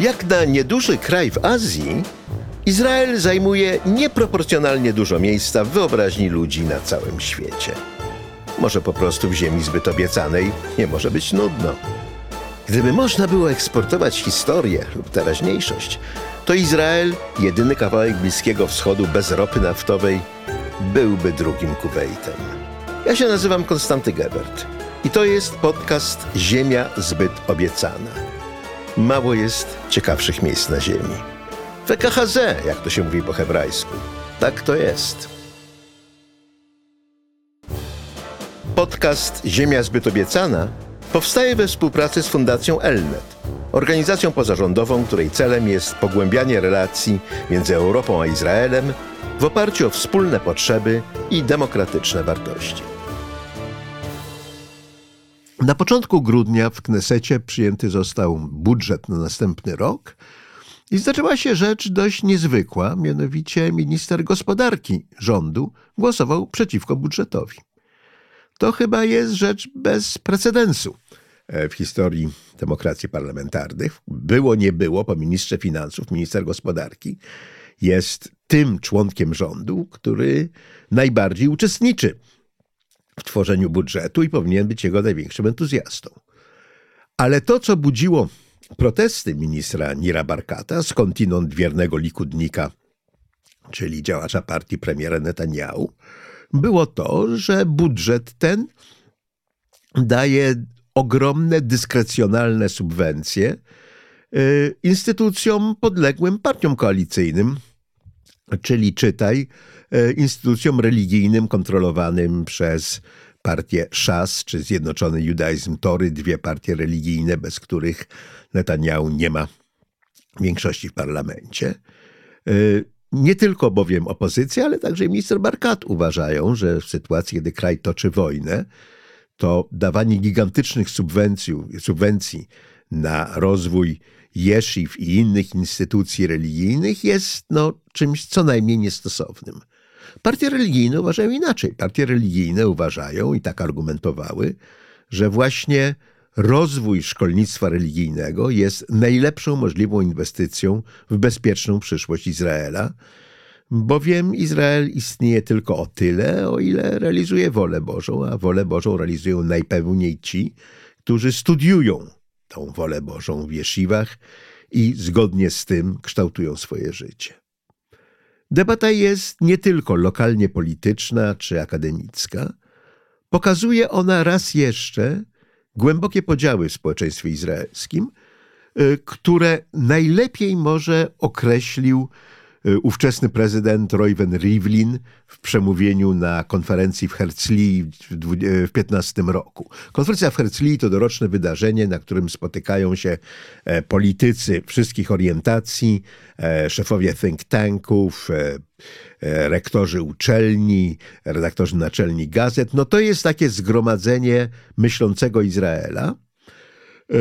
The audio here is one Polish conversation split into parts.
Jak na nieduży kraj w Azji, Izrael zajmuje nieproporcjonalnie dużo miejsca w wyobraźni ludzi na całym świecie. Może po prostu w ziemi zbyt obiecanej nie może być nudno. Gdyby można było eksportować historię lub teraźniejszość, to Izrael, jedyny kawałek Bliskiego Wschodu bez ropy naftowej, byłby drugim Kuwejtem. Ja się nazywam Konstanty Gebert i to jest podcast Ziemia zbyt obiecana. Mało jest ciekawszych miejsc na ziemi. WKHZ, jak to się mówi po hebrajsku. Tak to jest. Podcast Ziemia zbyt obiecana powstaje we współpracy z Fundacją Elnet, organizacją pozarządową, której celem jest pogłębianie relacji między Europą a Izraelem w oparciu o wspólne potrzeby i demokratyczne wartości. Na początku grudnia w Knesecie przyjęty został budżet na następny rok i zdarzyła się rzecz dość niezwykła, mianowicie minister gospodarki rządu głosował przeciwko budżetowi. To chyba jest rzecz bez precedensu e, w historii demokracji parlamentarnych. Było, nie było, po ministrze finansów, minister gospodarki jest tym członkiem rządu, który najbardziej uczestniczy w tworzeniu budżetu i powinien być jego największym entuzjastą. Ale to, co budziło protesty ministra Nira Barkata, skądinąd wiernego likudnika, czyli działacza partii premiera Netanyahu, było to, że budżet ten daje ogromne dyskrecjonalne subwencje y, instytucjom podległym partiom koalicyjnym, czyli czytaj, y, instytucjom religijnym kontrolowanym przez partię Szas czy Zjednoczony Judaizm Tory, dwie partie religijne, bez których Netanyahu nie ma większości w parlamencie. Y, nie tylko bowiem opozycja, ale także minister Barkat uważają, że w sytuacji, kiedy kraj toczy wojnę, to dawanie gigantycznych subwencji, subwencji na rozwój jesziw i innych instytucji religijnych jest no, czymś co najmniej niestosownym. Partie religijne uważają inaczej. Partie religijne uważają i tak argumentowały, że właśnie rozwój szkolnictwa religijnego jest najlepszą możliwą inwestycją w bezpieczną przyszłość Izraela, bowiem Izrael istnieje tylko o tyle, o ile realizuje wolę Bożą, a wolę Bożą realizują najpewniej ci, którzy studiują tą wolę Bożą w i zgodnie z tym kształtują swoje życie. Debata jest nie tylko lokalnie polityczna czy akademicka, pokazuje ona raz jeszcze, głębokie podziały w społeczeństwie izraelskim, y, które najlepiej może określił ówczesny prezydent Reuven Rivlin w przemówieniu na konferencji w Herzlii w 15 roku. Konferencja w Herzlii to doroczne wydarzenie, na którym spotykają się e, politycy wszystkich orientacji, e, szefowie think tanków, e, rektorzy uczelni, redaktorzy naczelni gazet. No to jest takie zgromadzenie myślącego Izraela, e,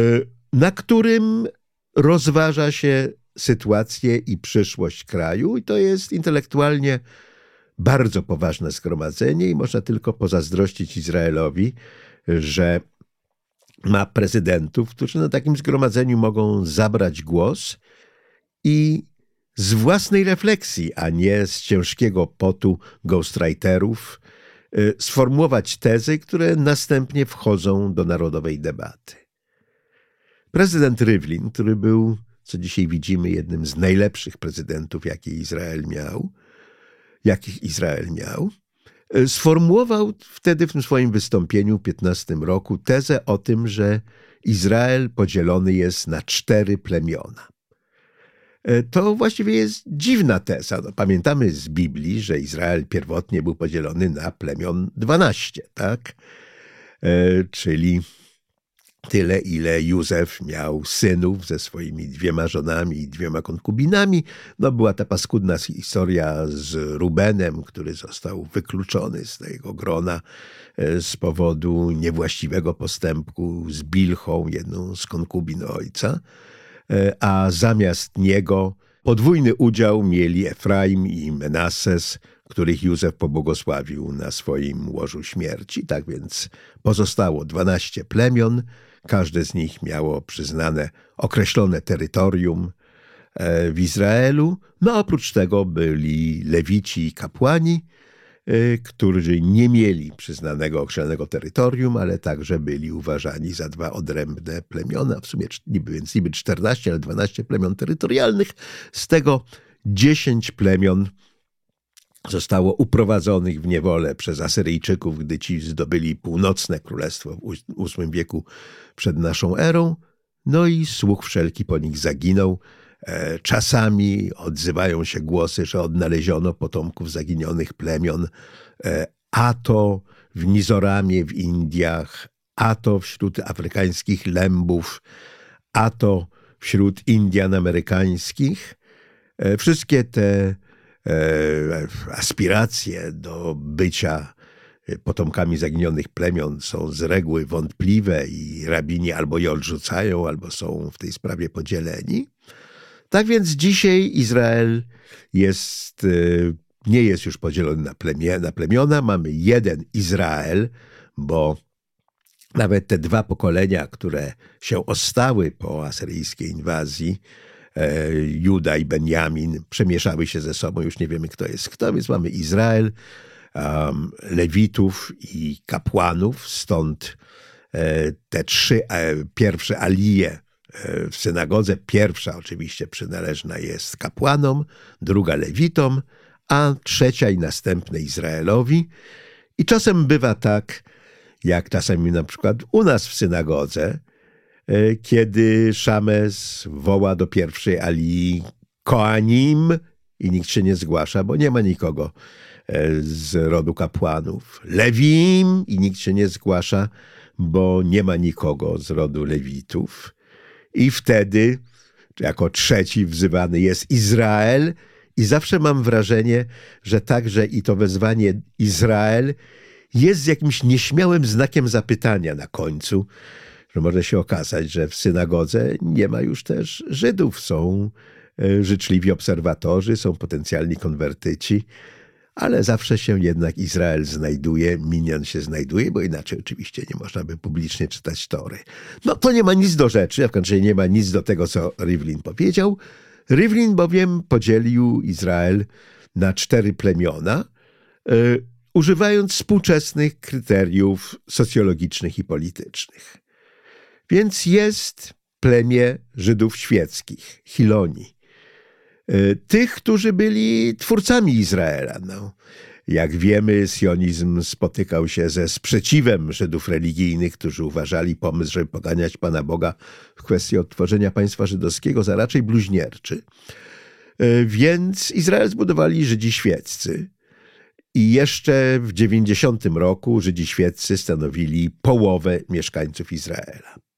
na którym rozważa się sytuację i przyszłość kraju, i to jest intelektualnie bardzo poważne zgromadzenie, i można tylko pozazdrościć Izraelowi, że ma prezydentów, którzy na takim zgromadzeniu mogą zabrać głos i z własnej refleksji, a nie z ciężkiego potu ghostwriterów, y, sformułować tezy, które następnie wchodzą do narodowej debaty. Prezydent Rywlin, który był, co dzisiaj widzimy, jednym z najlepszych prezydentów, jakie Izrael miał, jakich Izrael miał, y, sformułował wtedy w tym swoim wystąpieniu w 15 roku tezę o tym, że Izrael podzielony jest na cztery plemiona. E, to właściwie jest dziwna teza. No, pamiętamy z Biblii, że Izrael pierwotnie był podzielony na plemion 12, tak? E, czyli tyle, ile Józef miał synów ze swoimi dwiema żonami i dwiema konkubinami. No była ta paskudna historia z Rubenem, który został wykluczony z tego grona e, z powodu niewłaściwego postępu z Bilchą, jedną z konkubin ojca. E, a zamiast niego podwójny udział mieli Efraim i Menases, których Józef pobłogosławił na swoim łożu śmierci. Tak więc pozostało dwanaście plemion Każde z nich miało przyznane określone terytorium e, w Izraelu. No oprócz tego byli lewici i kapłani, e, którzy nie mieli przyznanego określonego terytorium, ale także byli uważani za dwa odrębne plemiona, w sumie niby, więc niby 14, ale 12 plemion terytorialnych, z tego 10 plemion zostało uprowadzonych w niewolę przez Asyryjczyków, gdy ci zdobyli północne królestwo w VIII wieku przed naszą erą. No i słuch wszelki po nich zaginął. E, czasami odzywają się głosy, że odnaleziono potomków zaginionych plemion, e, a to w Mizoramie w Indiach, a to wśród afrykańskich lębów, a to wśród Indian amerykańskich. E, wszystkie te aspiracje do bycia potomkami zaginionych plemion są z reguły wątpliwe i rabini albo je odrzucają, albo są w tej sprawie podzieleni. Tak więc dzisiaj Izrael jest, e, nie jest już podzielony na, plemię, na plemiona. Mamy jeden Izrael, bo nawet te dwa pokolenia, które się ostały po asyryjskiej inwazji, E, Juda i Benjamin przemieszały się ze sobą, już nie wiemy kto jest kto, więc mamy Izrael, um, Lewitów i kapłanów, stąd e, te trzy e, pierwsze alije w synagodze. Pierwsza oczywiście przynależna jest kapłanom, druga Lewitom, a trzecia i następne Izraelowi. I czasem bywa tak, jak czasami na przykład u nas w synagodze, E, kiedy Szames woła do pierwszej Ali Koanim i nikt się nie zgłasza, bo nie ma nikogo e, z rodu kapłanów. Lewim i nikt się nie zgłasza, bo nie ma nikogo z rodu Lewitów. I wtedy jako trzeci wzywany jest Izrael, i zawsze mam wrażenie, że także i to wezwanie Izrael jest jakimś nieśmiałym znakiem zapytania na końcu, że może się okazać, że w synagodze nie ma już też Żydów. Są e, życzliwi obserwatorzy, są potencjalni konwertyci, ale zawsze się jednak Izrael znajduje, minion się znajduje, bo inaczej oczywiście nie można by publicznie czytać Tory. No to nie ma nic do rzeczy, a w końcu nie ma nic do tego, co Rivlin powiedział. Rivlin bowiem podzielił Izrael na cztery plemiona, y, używając współczesnych kryteriów socjologicznych i politycznych. Więc jest plemię Żydów świeckich, Hiloni. E, tych, którzy byli twórcami Izraela. No, jak wiemy, sionizm spotykał się ze sprzeciwem Żydów religijnych, którzy uważali pomysł, żeby poganiać Pana Boga w kwestii odtworzenia państwa żydowskiego za raczej bluźnierczy. E, więc Izrael zbudowali Żydzi świeccy. I jeszcze w 90 roku Żydzi świeccy stanowili połowę mieszkańców Izraela.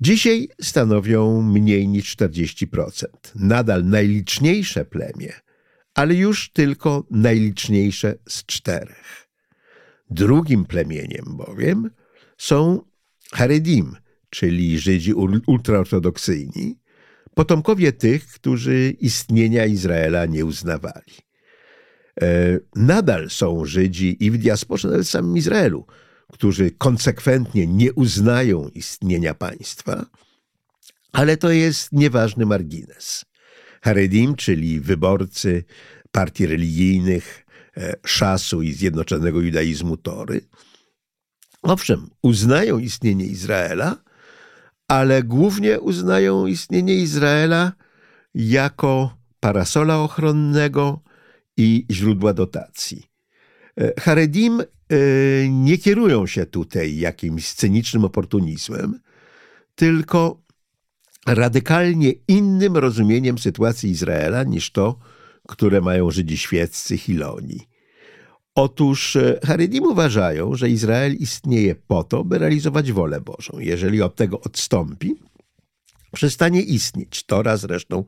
Dzisiaj stanowią mniej niż 40%. Nadal najliczniejsze plemię, ale już tylko najliczniejsze z czterech. Drugim plemieniem bowiem są Haredim, czyli Żydzi ultraortodoksyjni, potomkowie tych, którzy istnienia Izraela nie uznawali. E, nadal są Żydzi i w diasporze, nawet w samym Izraelu, którzy konsekwentnie nie uznają istnienia państwa, ale to jest nieważny margines. Haredim, czyli wyborcy partii religijnych e, Szasu i Zjednoczonego Judaizmu Tory, owszem, uznają istnienie Izraela, ale głównie uznają istnienie Izraela jako parasola ochronnego i źródła dotacji. E, Haredim nie kierują się tutaj jakimś scenicznym oportunizmem, tylko radykalnie innym rozumieniem sytuacji Izraela niż to, które mają Żydzi świeccy Hiloni. Otóż e, Haredim uważają, że Izrael istnieje po to, by realizować wolę Bożą. Jeżeli od tego odstąpi, przestanie istnieć. Tora zresztą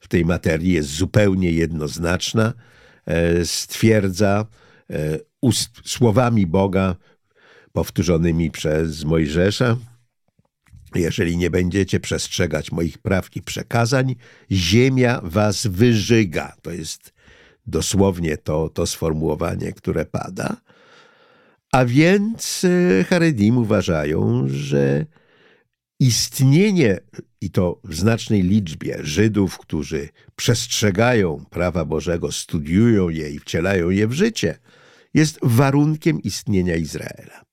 w tej materii jest zupełnie jednoznaczna. Stwierdza, E, ust, słowami Boga powtórzonymi przez Mojżesza. Jeżeli nie będziecie przestrzegać moich praw i przekazań, ziemia was wyżyga. To jest dosłownie to, to sformułowanie, które pada. A więc e, Haredim uważają, że istnienie, i to w znacznej liczbie, Żydów, którzy przestrzegają prawa Bożego, studiują je i wcielają je w życie, jest warunkiem istnienia Izraela.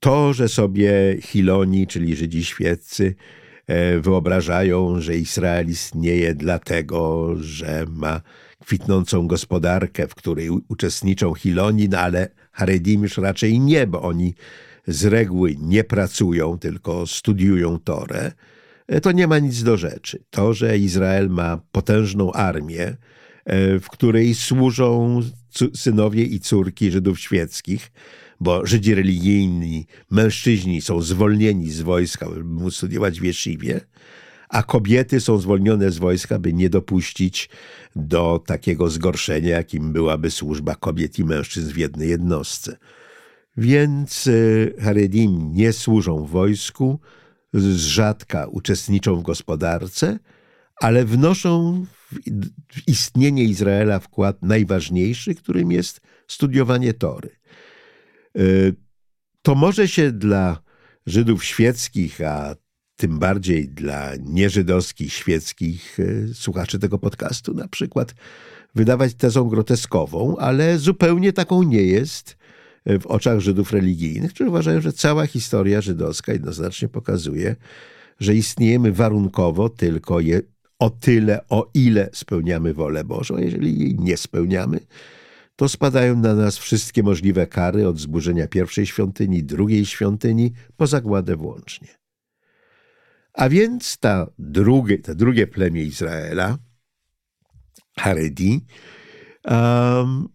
To, że sobie Hiloni, czyli Żydzi świeccy, e, wyobrażają, że Izrael istnieje dlatego, że ma kwitnącą gospodarkę, w której uczestniczą Hiloni, no ale Haredim już raczej nie, bo oni z reguły nie pracują, tylko studiują Torę, e, to nie ma nic do rzeczy. To, że Izrael ma potężną armię, e, w której służą synowie i córki Żydów świeckich, bo Żydzi religijni, mężczyźni są zwolnieni z wojska, by móc studiować w Jeszywie, a kobiety są zwolnione z wojska, by nie dopuścić do takiego zgorszenia, jakim byłaby służba kobiet i mężczyzn w jednej jednostce. Więc e, Haredim nie służą w wojsku, z rzadka uczestniczą w gospodarce, ale wnoszą w istnienie Izraela wkład najważniejszy, którym jest studiowanie Tory. E, to może się dla Żydów świeckich, a tym bardziej dla nieżydowskich, świeckich e, słuchaczy tego podcastu na przykład, wydawać tezą groteskową, ale zupełnie taką nie jest w oczach Żydów religijnych, którzy uważają, że cała historia żydowska jednoznacznie pokazuje, że istniejemy warunkowo tylko je, o tyle, o ile spełniamy wolę Bożą. Jeżeli jej nie spełniamy, to spadają na nas wszystkie możliwe kary od zburzenia pierwszej świątyni, drugiej świątyni, po zagładę włącznie. A więc ta drugie, to drugie plemię Izraela, Haredi, um,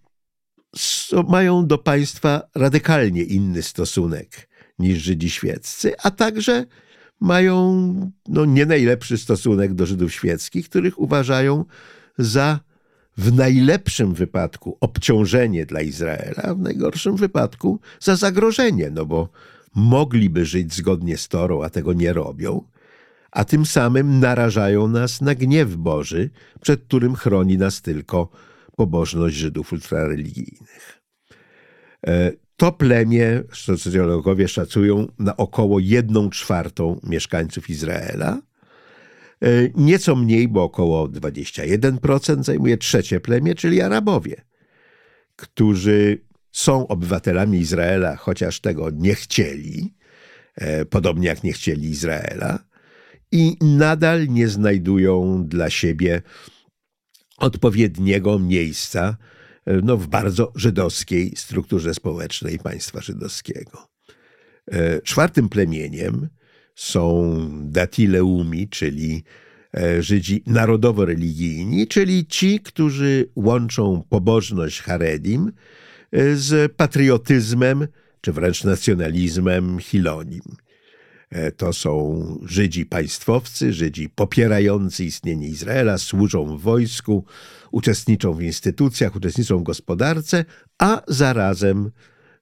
mają do państwa radykalnie inny stosunek niż Żydzi świeccy, a także mają no, nie najlepszy stosunek do Żydów świeckich, których uważają za w najlepszym wypadku obciążenie dla Izraela, a w najgorszym wypadku za zagrożenie, no bo mogliby żyć zgodnie z Torą, a tego nie robią, a tym samym narażają nas na gniew Boży, przed którym chroni nas tylko pobożność Żydów ultrareligijnych. To plemię socjologowie szacują na około jedną czwartą mieszkańców Izraela. E, nieco mniej, bo około 21% zajmuje trzecie plemię, czyli Arabowie, którzy są obywatelami Izraela, chociaż tego nie chcieli, e, podobnie jak nie chcieli Izraela, i nadal nie znajdują dla siebie odpowiedniego miejsca no, w bardzo żydowskiej strukturze społecznej państwa żydowskiego. E, czwartym plemieniem są datileumi, czyli e, Żydzi narodowo-religijni, czyli ci, którzy łączą pobożność Haredim z patriotyzmem, czy wręcz nacjonalizmem Hilonim. E, to są Żydzi państwowcy, Żydzi popierający istnienie Izraela, służą w wojsku, uczestniczą w instytucjach, uczestniczą w gospodarce, a zarazem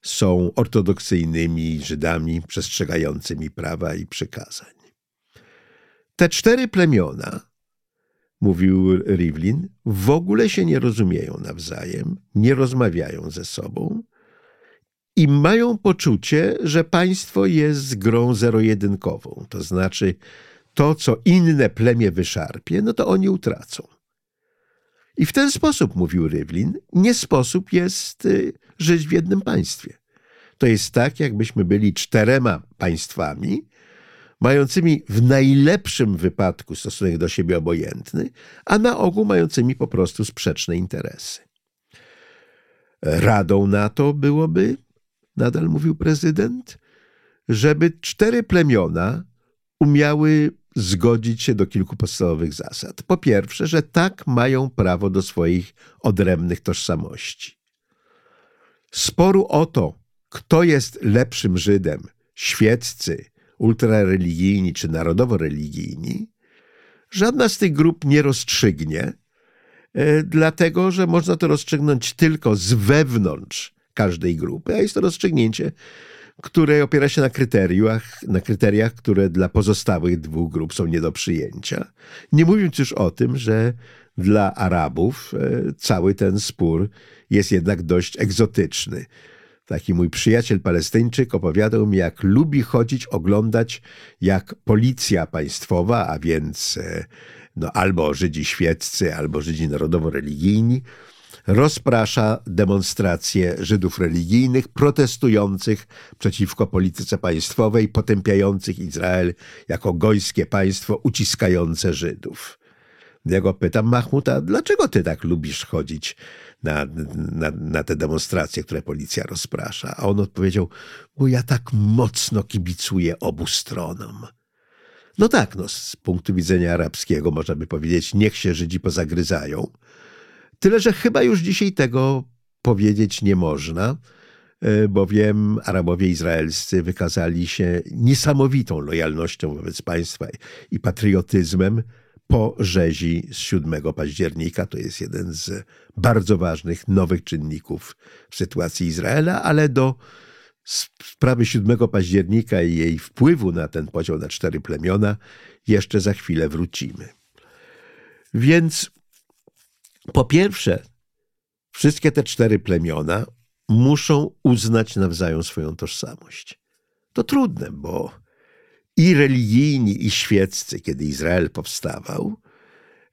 są ortodoksyjnymi Żydami przestrzegającymi prawa i przykazań. Te cztery plemiona, mówił Rivlin, w ogóle się nie rozumieją nawzajem, nie rozmawiają ze sobą i mają poczucie, że państwo jest grą zero-jedynkową. To znaczy, to, co inne plemię wyszarpie, no to oni utracą. I w ten sposób, mówił Rywlin, nie sposób jest y, żyć w jednym państwie. To jest tak, jakbyśmy byli czterema państwami, mającymi w najlepszym wypadku stosunek do siebie obojętny, a na ogół mającymi po prostu sprzeczne interesy. Radą na to byłoby nadal mówił prezydent, żeby cztery plemiona umiały zgodzić się do kilku podstawowych zasad. Po pierwsze, że tak mają prawo do swoich odrębnych tożsamości. Sporu o to, kto jest lepszym Żydem, świeccy, ultrareligijni czy narodowo-religijni, żadna z tych grup nie rozstrzygnie, e, dlatego że można to rozstrzygnąć tylko z wewnątrz każdej grupy, a jest to rozstrzygnięcie, które opiera się na kryteriach, na kryteriach, które dla pozostałych dwóch grup są nie do przyjęcia. Nie mówiąc już o tym, że dla Arabów e, cały ten spór jest jednak dość egzotyczny. taki mój przyjaciel palestyńczyk opowiadał mi, jak lubi chodzić, oglądać, jak policja państwowa, a więc e, no, albo Żydzi świeccy, albo Żydzi narodowo-religijni, rozprasza demonstracje Żydów religijnych, protestujących przeciwko polityce państwowej, potępiających Izrael jako gojskie państwo uciskające Żydów. Ja go pytam, Mahmud, a dlaczego ty tak lubisz chodzić na, na, na te demonstracje, które policja rozprasza? A on odpowiedział, bo ja tak mocno kibicuję obu stronom. No tak, no, z punktu widzenia arabskiego można by powiedzieć, niech się Żydzi pozagryzają. Tyle, że chyba już dzisiaj tego powiedzieć nie można, e, bowiem Arabowie izraelscy wykazali się niesamowitą lojalnością wobec państwa i patriotyzmem po rzezi z 7 października. To jest jeden z bardzo ważnych nowych czynników w sytuacji Izraela, ale do sprawy 7 października i jej wpływu na ten podział na cztery plemiona jeszcze za chwilę wrócimy. Więc po pierwsze, wszystkie te cztery plemiona muszą uznać nawzajem swoją tożsamość. To trudne, bo i religijni, i świeccy, kiedy Izrael powstawał,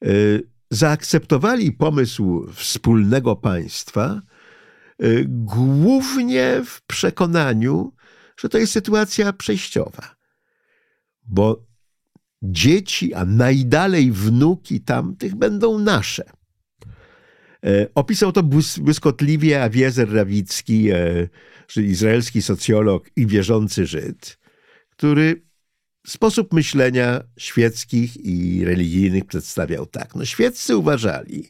y, zaakceptowali pomysł wspólnego państwa y, głównie w przekonaniu, że to jest sytuacja przejściowa. Bo dzieci, a najdalej wnuki tamtych będą nasze. E, opisał to błyskotliwie Awiezer Rawicki, e, izraelski socjolog i wierzący Żyd, który sposób myślenia świeckich i religijnych przedstawiał tak. No, świeccy uważali,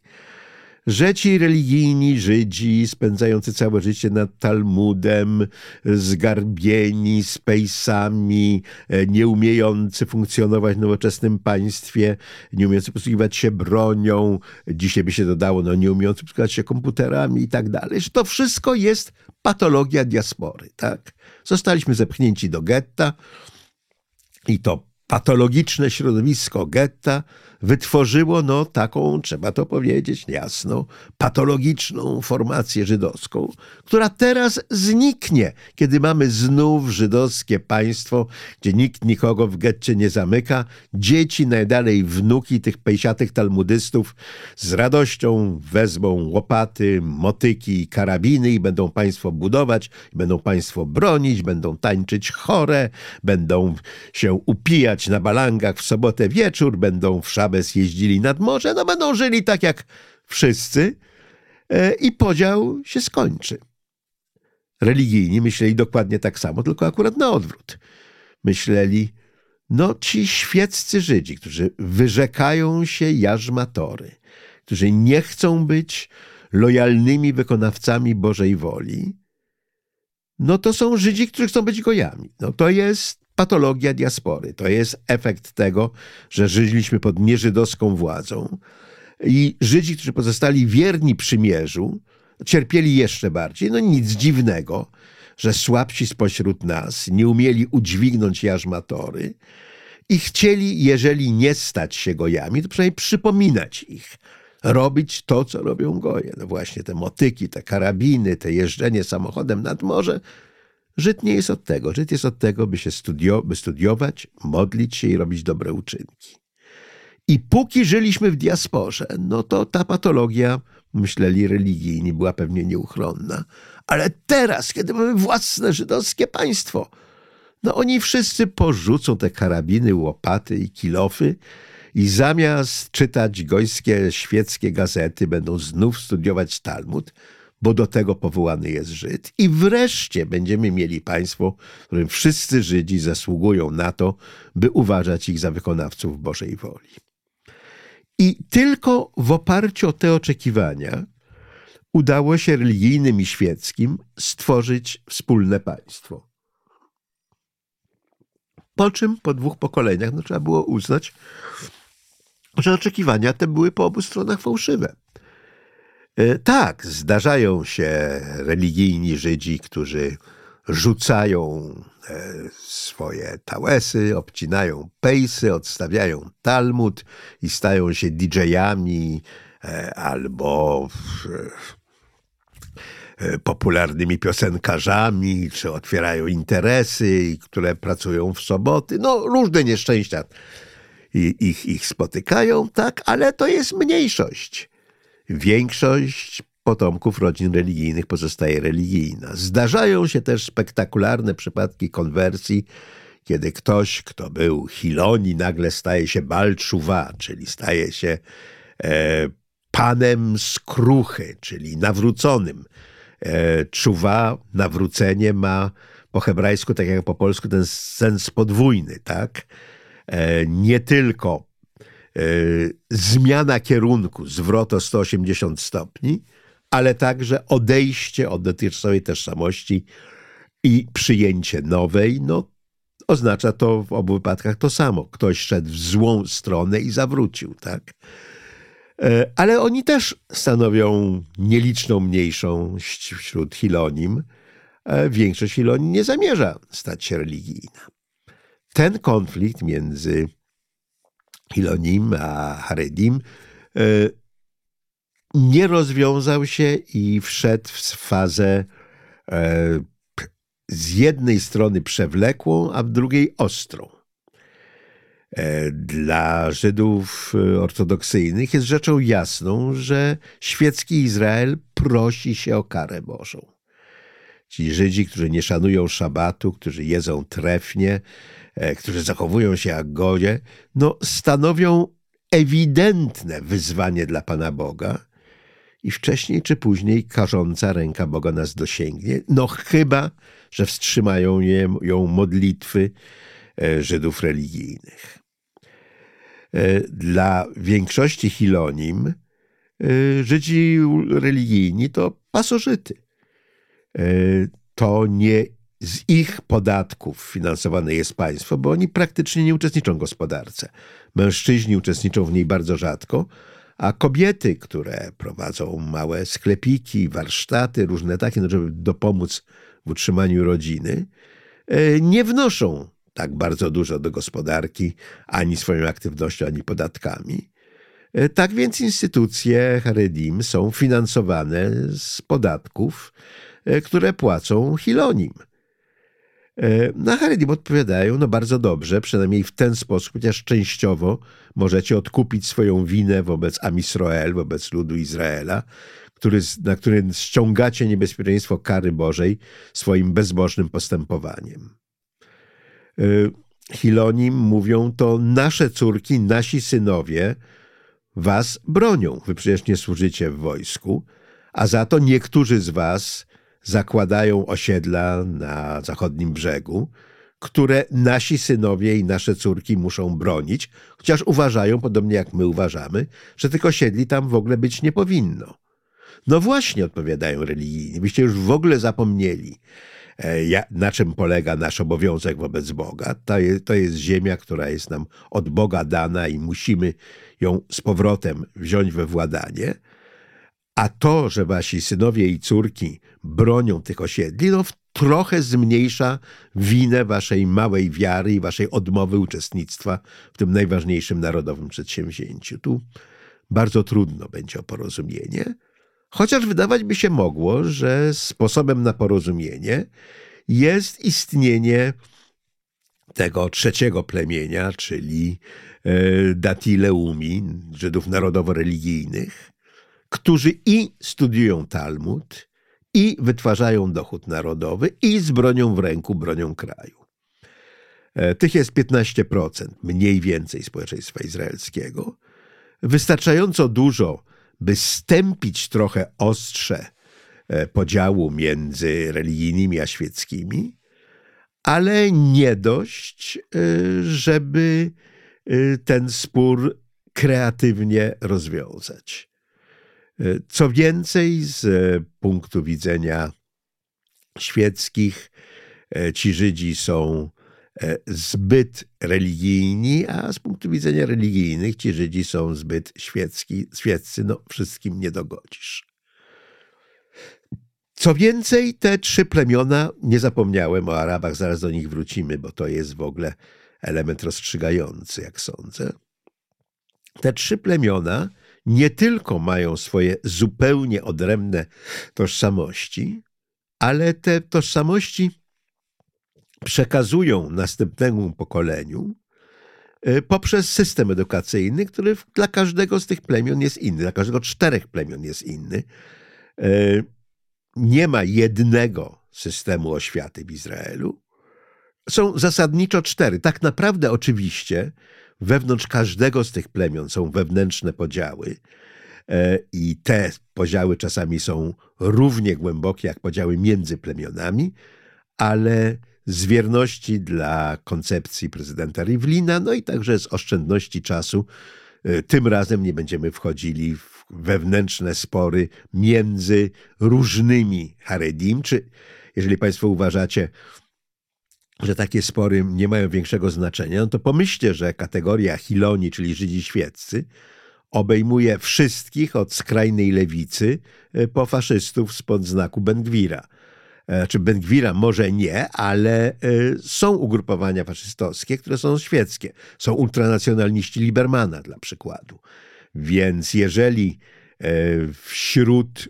że ci religijni Żydzi spędzający całe życie nad Talmudem, zgarbieni z pejsami, e, nie umiejący funkcjonować w nowoczesnym państwie, nie umiejący posługiwać się bronią, dzisiaj by się dodało, no nie umiejący posługiwać się komputerami i tak dalej, że to wszystko jest patologia diaspory, tak? Zostaliśmy zepchnięci do getta, i to patologiczne środowisko getta wytworzyło no taką, trzeba to powiedzieć jasno, patologiczną formację żydowską, która teraz zniknie, kiedy mamy znów żydowskie państwo, gdzie nikt nikogo w getcie nie zamyka. Dzieci, najdalej wnuki tych pejsiatych talmudystów z radością wezmą łopaty, motyki, karabiny i będą państwo budować, będą państwo bronić, będą tańczyć chore, będą się upijać na balangach w sobotę wieczór, będą w Szabes jeździli nad morze, no będą żyli tak jak wszyscy e, i podział się skończy. Religijni myśleli dokładnie tak samo, tylko akurat na odwrót. Myśleli, no ci świeccy Żydzi, którzy wyrzekają się jarzmatory, którzy nie chcą być lojalnymi wykonawcami Bożej woli, no to są Żydzi, którzy chcą być gojami. No to jest patologia diaspory. To jest efekt tego, że żyliśmy pod nieżydowską władzą i Żydzi, którzy pozostali wierni przymierzu, cierpieli jeszcze bardziej. No nic dziwnego, że słabsi spośród nas nie umieli udźwignąć jarzmatory i chcieli, jeżeli nie stać się gojami, to przynajmniej przypominać ich, robić to, co robią goje. No właśnie te motyki, te karabiny, te jeżdżenie samochodem nad morze, Żyd nie jest od tego. Żyd jest od tego, by się studio, by studiować, modlić się i robić dobre uczynki. I póki żyliśmy w diasporze, no to ta patologia, myśleli religijni, była pewnie nieuchronna. Ale teraz, kiedy mamy własne żydowskie państwo, no oni wszyscy porzucą te karabiny, łopaty i kilofy i zamiast czytać gojskie, świeckie gazety, będą znów studiować Talmud, bo do tego powołany jest Żyd. I wreszcie będziemy mieli państwo, w którym wszyscy Żydzi zasługują na to, by uważać ich za wykonawców Bożej woli. I tylko w oparciu o te oczekiwania udało się religijnym i świeckim stworzyć wspólne państwo. Po czym po dwóch pokoleniach no, trzeba było uznać, że oczekiwania te były po obu stronach fałszywe. E, tak, zdarzają się religijni Żydzi, którzy rzucają e, swoje tałesy, obcinają pejsy, odstawiają Talmud i stają się DJ-ami e, albo popularnymi piosenkarzami, czy otwierają interesy, które pracują w soboty. No, różne nieszczęścia ich, ich spotykają, tak, ale to jest mniejszość. Większość potomków rodzin religijnych pozostaje religijna. Zdarzają się też spektakularne przypadki konwersji, kiedy ktoś, kto był Hiloni, nagle staje się Balczuwa, czyli staje się e, panem skruchy, czyli nawróconym. E, czuwa, nawrócenie ma po hebrajsku, tak jak po polsku, ten sens podwójny, tak? E, nie tylko zmiana kierunku, zwrot o 180 stopni, ale także odejście od dotychczasowej tożsamości i przyjęcie nowej, no oznacza to w obu wypadkach to samo. Ktoś szedł w złą stronę i zawrócił, tak? E, ale oni też stanowią nieliczną mniejszość wśród Hilonim. E, większość Hilonim nie zamierza stać się religijna. Ten konflikt między Hilonim a Haredim e, nie rozwiązał się i wszedł w fazę z jednej strony przewlekłą, a w drugiej ostrą. E, dla Żydów e, ortodoksyjnych jest rzeczą jasną, że świecki Izrael prosi się o karę Bożą. Ci Żydzi, którzy nie szanują szabatu, którzy jedzą trefnie, e, którzy zachowują się jak godzie, no stanowią ewidentne wyzwanie dla Pana Boga i wcześniej czy później karząca ręka Boga nas dosięgnie, no chyba, że wstrzymają ją modlitwy Żydów religijnych. E, dla większości Hilonim e, Żydzi religijni to pasożyty. E, to nie z ich podatków finansowane jest państwo, bo oni praktycznie nie uczestniczą w gospodarce. Mężczyźni uczestniczą w niej bardzo rzadko, a kobiety, które prowadzą małe sklepiki, warsztaty, różne takie, no żeby dopomóc w utrzymaniu rodziny, nie wnoszą tak bardzo dużo do gospodarki, ani swoją aktywnością, ani podatkami. E, tak więc instytucje Haredim są finansowane z podatków, e, które płacą Hilonim. E, na Haredim odpowiadają, no bardzo dobrze, przynajmniej w ten sposób, chociaż częściowo możecie odkupić swoją winę wobec Amisroel, wobec ludu Izraela, który, na którym ściągacie niebezpieczeństwo kary Bożej swoim bezbożnym postępowaniem. Y, Hilonim mówią, to nasze córki, nasi synowie was bronią. Wy przecież nie służycie w wojsku, a za to niektórzy z was zakładają osiedla na zachodnim brzegu, które nasi synowie i nasze córki muszą bronić, chociaż uważają, podobnie jak my uważamy, że tych osiedli tam w ogóle być nie powinno. No właśnie, odpowiadają religijni, byście już w ogóle zapomnieli, E, na czym polega nasz obowiązek wobec Boga. To jest, to jest ziemia, która jest nam od Boga dana i musimy ją z powrotem wziąć we władanie. A to, że wasi synowie i córki bronią tych osiedli, no trochę zmniejsza winę waszej małej wiary i waszej odmowy uczestnictwa w tym najważniejszym narodowym przedsięwzięciu. Tu bardzo trudno będzie o porozumienie. Chociaż wydawać by się mogło, że sposobem na porozumienie jest istnienie tego trzeciego plemienia, czyli e, Datileumi, Żydów narodowo-religijnych, którzy i studiują Talmud, i wytwarzają dochód narodowy, i z bronią w ręku bronią kraju. E, tych jest 15%, mniej więcej społeczeństwa izraelskiego. Wystarczająco dużo, by stępić trochę ostrze e, podziału między religijnymi a świeckimi, ale nie dość, e, żeby ten spór kreatywnie rozwiązać. Co więcej, z punktu widzenia świeckich, ci Żydzi są E, zbyt religijni, a z punktu widzenia religijnych ci Żydzi są zbyt świecki, świeccy, no wszystkim nie dogodzisz. Co więcej, te trzy plemiona, nie zapomniałem o Arabach, zaraz do nich wrócimy, bo to jest w ogóle element rozstrzygający, jak sądzę. Te trzy plemiona nie tylko mają swoje zupełnie odrębne tożsamości, ale te tożsamości przekazują następnemu pokoleniu e, poprzez system edukacyjny, który dla każdego z tych plemion jest inny, dla każdego czterech plemion jest inny. E, nie ma jednego systemu oświaty w Izraelu. Są zasadniczo cztery. Tak naprawdę, oczywiście, wewnątrz każdego z tych plemion są wewnętrzne podziały. E, I te podziały czasami są równie głębokie jak podziały między plemionami, ale z wierności dla koncepcji prezydenta Rivlina, no i także z oszczędności czasu, e, tym razem nie będziemy wchodzili w wewnętrzne spory między różnymi Haredim, czy jeżeli Państwo uważacie, że takie spory nie mają większego znaczenia, no to pomyślcie, że kategoria Hiloni, czyli Żydzi świeccy, obejmuje wszystkich od skrajnej lewicy e, po faszystów spod znaku Bengwira. E, czy Bengwira może nie, ale e, są ugrupowania faszystowskie, które są świeckie. Są ultranacjonaliści Libermana dla przykładu. Więc jeżeli wśród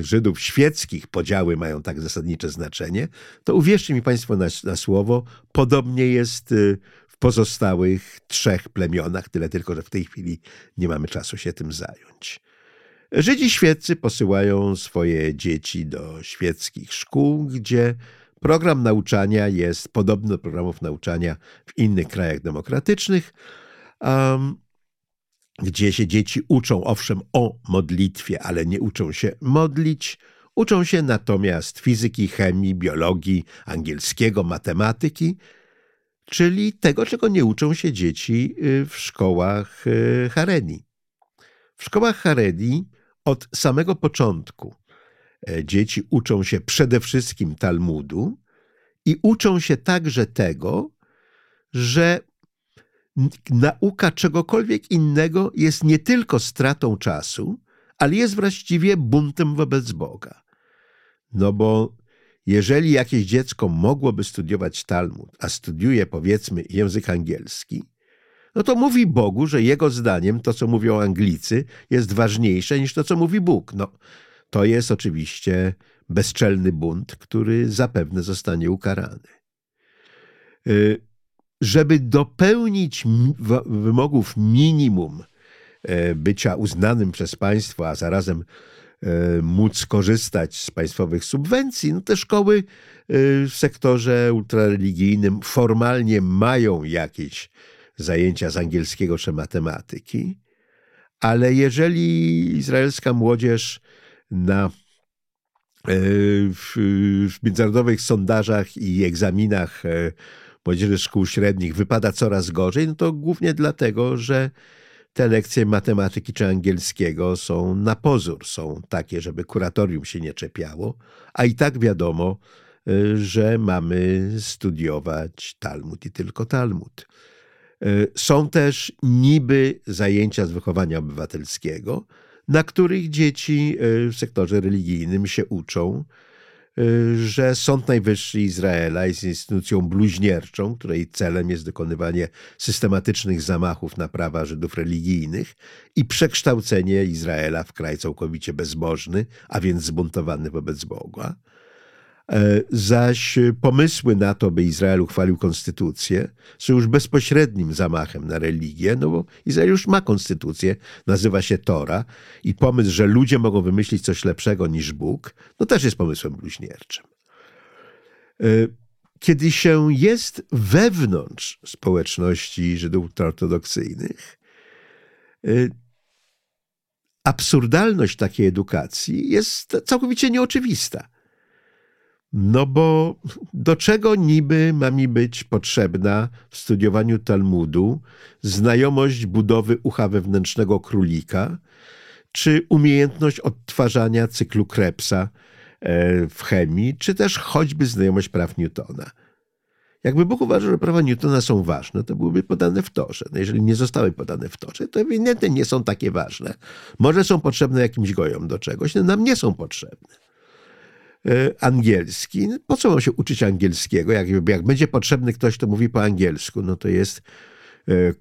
Żydów świeckich podziały mają tak zasadnicze znaczenie, to uwierzcie mi Państwo na, na słowo, podobnie jest w pozostałych trzech plemionach, tyle tylko, że w tej chwili nie mamy czasu się tym zająć. Żydzi świeccy posyłają swoje dzieci do świeckich szkół, gdzie program nauczania jest podobny do programów nauczania w innych krajach demokratycznych, um, gdzie się dzieci uczą owszem o modlitwie, ale nie uczą się modlić. Uczą się natomiast fizyki, chemii, biologii, angielskiego, matematyki czyli tego, czego nie uczą się dzieci y, w szkołach y, Haredi. W szkołach Haredi od samego początku e, dzieci uczą się przede wszystkim Talmudu i uczą się także tego, że nauka czegokolwiek innego jest nie tylko stratą czasu, ale jest właściwie buntem wobec Boga. No bo jeżeli jakieś dziecko mogłoby studiować Talmud, a studiuje powiedzmy język angielski, no to mówi Bogu, że jego zdaniem to, co mówią Anglicy, jest ważniejsze niż to, co mówi Bóg. No, to jest oczywiście bezczelny bunt, który zapewne zostanie ukarany. Y, żeby dopełnić wymogów minimum e, bycia uznanym przez państwo, a zarazem E, móc korzystać z państwowych subwencji, no te szkoły e, w sektorze ultrareligijnym formalnie mają jakieś zajęcia z angielskiego czy matematyki, ale jeżeli izraelska młodzież na w, w międzynarodowych sondażach i egzaminach młodzieży szkół średnich wypada coraz gorzej, no to głównie dlatego, że te lekcje matematyki czy angielskiego są na pozór, są takie, żeby kuratorium się nie czepiało, a i tak wiadomo, y, że mamy studiować Talmud i tylko Talmud. Y, są też niby zajęcia z wychowania obywatelskiego, na których dzieci y, w sektorze religijnym się uczą że Sąd Najwyższy Izraela jest instytucją bluźnierczą, której celem jest dokonywanie systematycznych zamachów na prawa Żydów religijnych i przekształcenie Izraela w kraj całkowicie bezbożny, a więc zbuntowany wobec Boga. E, zaś pomysły na to, by Izrael uchwalił konstytucję, są już bezpośrednim zamachem na religię, no bo Izrael już ma konstytucję, nazywa się Tora i pomysł, że ludzie mogą wymyślić coś lepszego niż Bóg, no też jest pomysłem bluźnierczym. E, kiedy się jest wewnątrz społeczności Żydów ortodoksyjnych, e, absurdalność takiej edukacji jest całkowicie nieoczywista. No bo do czego niby ma mi być potrzebna w studiowaniu Talmudu znajomość budowy ucha wewnętrznego królika, czy umiejętność odtwarzania cyklu Krebsa e, w chemii, czy też choćby znajomość praw Newtona. Jakby Bóg uważał, że prawa Newtona są ważne, to byłyby podane w torze. No jeżeli nie zostały podane w torze, to ewidentnie nie są takie ważne. Może są potrzebne jakimś gojom do czegoś, no nam nie są potrzebne. E, angielski. Po co mam się uczyć angielskiego? Jak, jak będzie potrzebny ktoś, kto mówi po angielsku, no to jest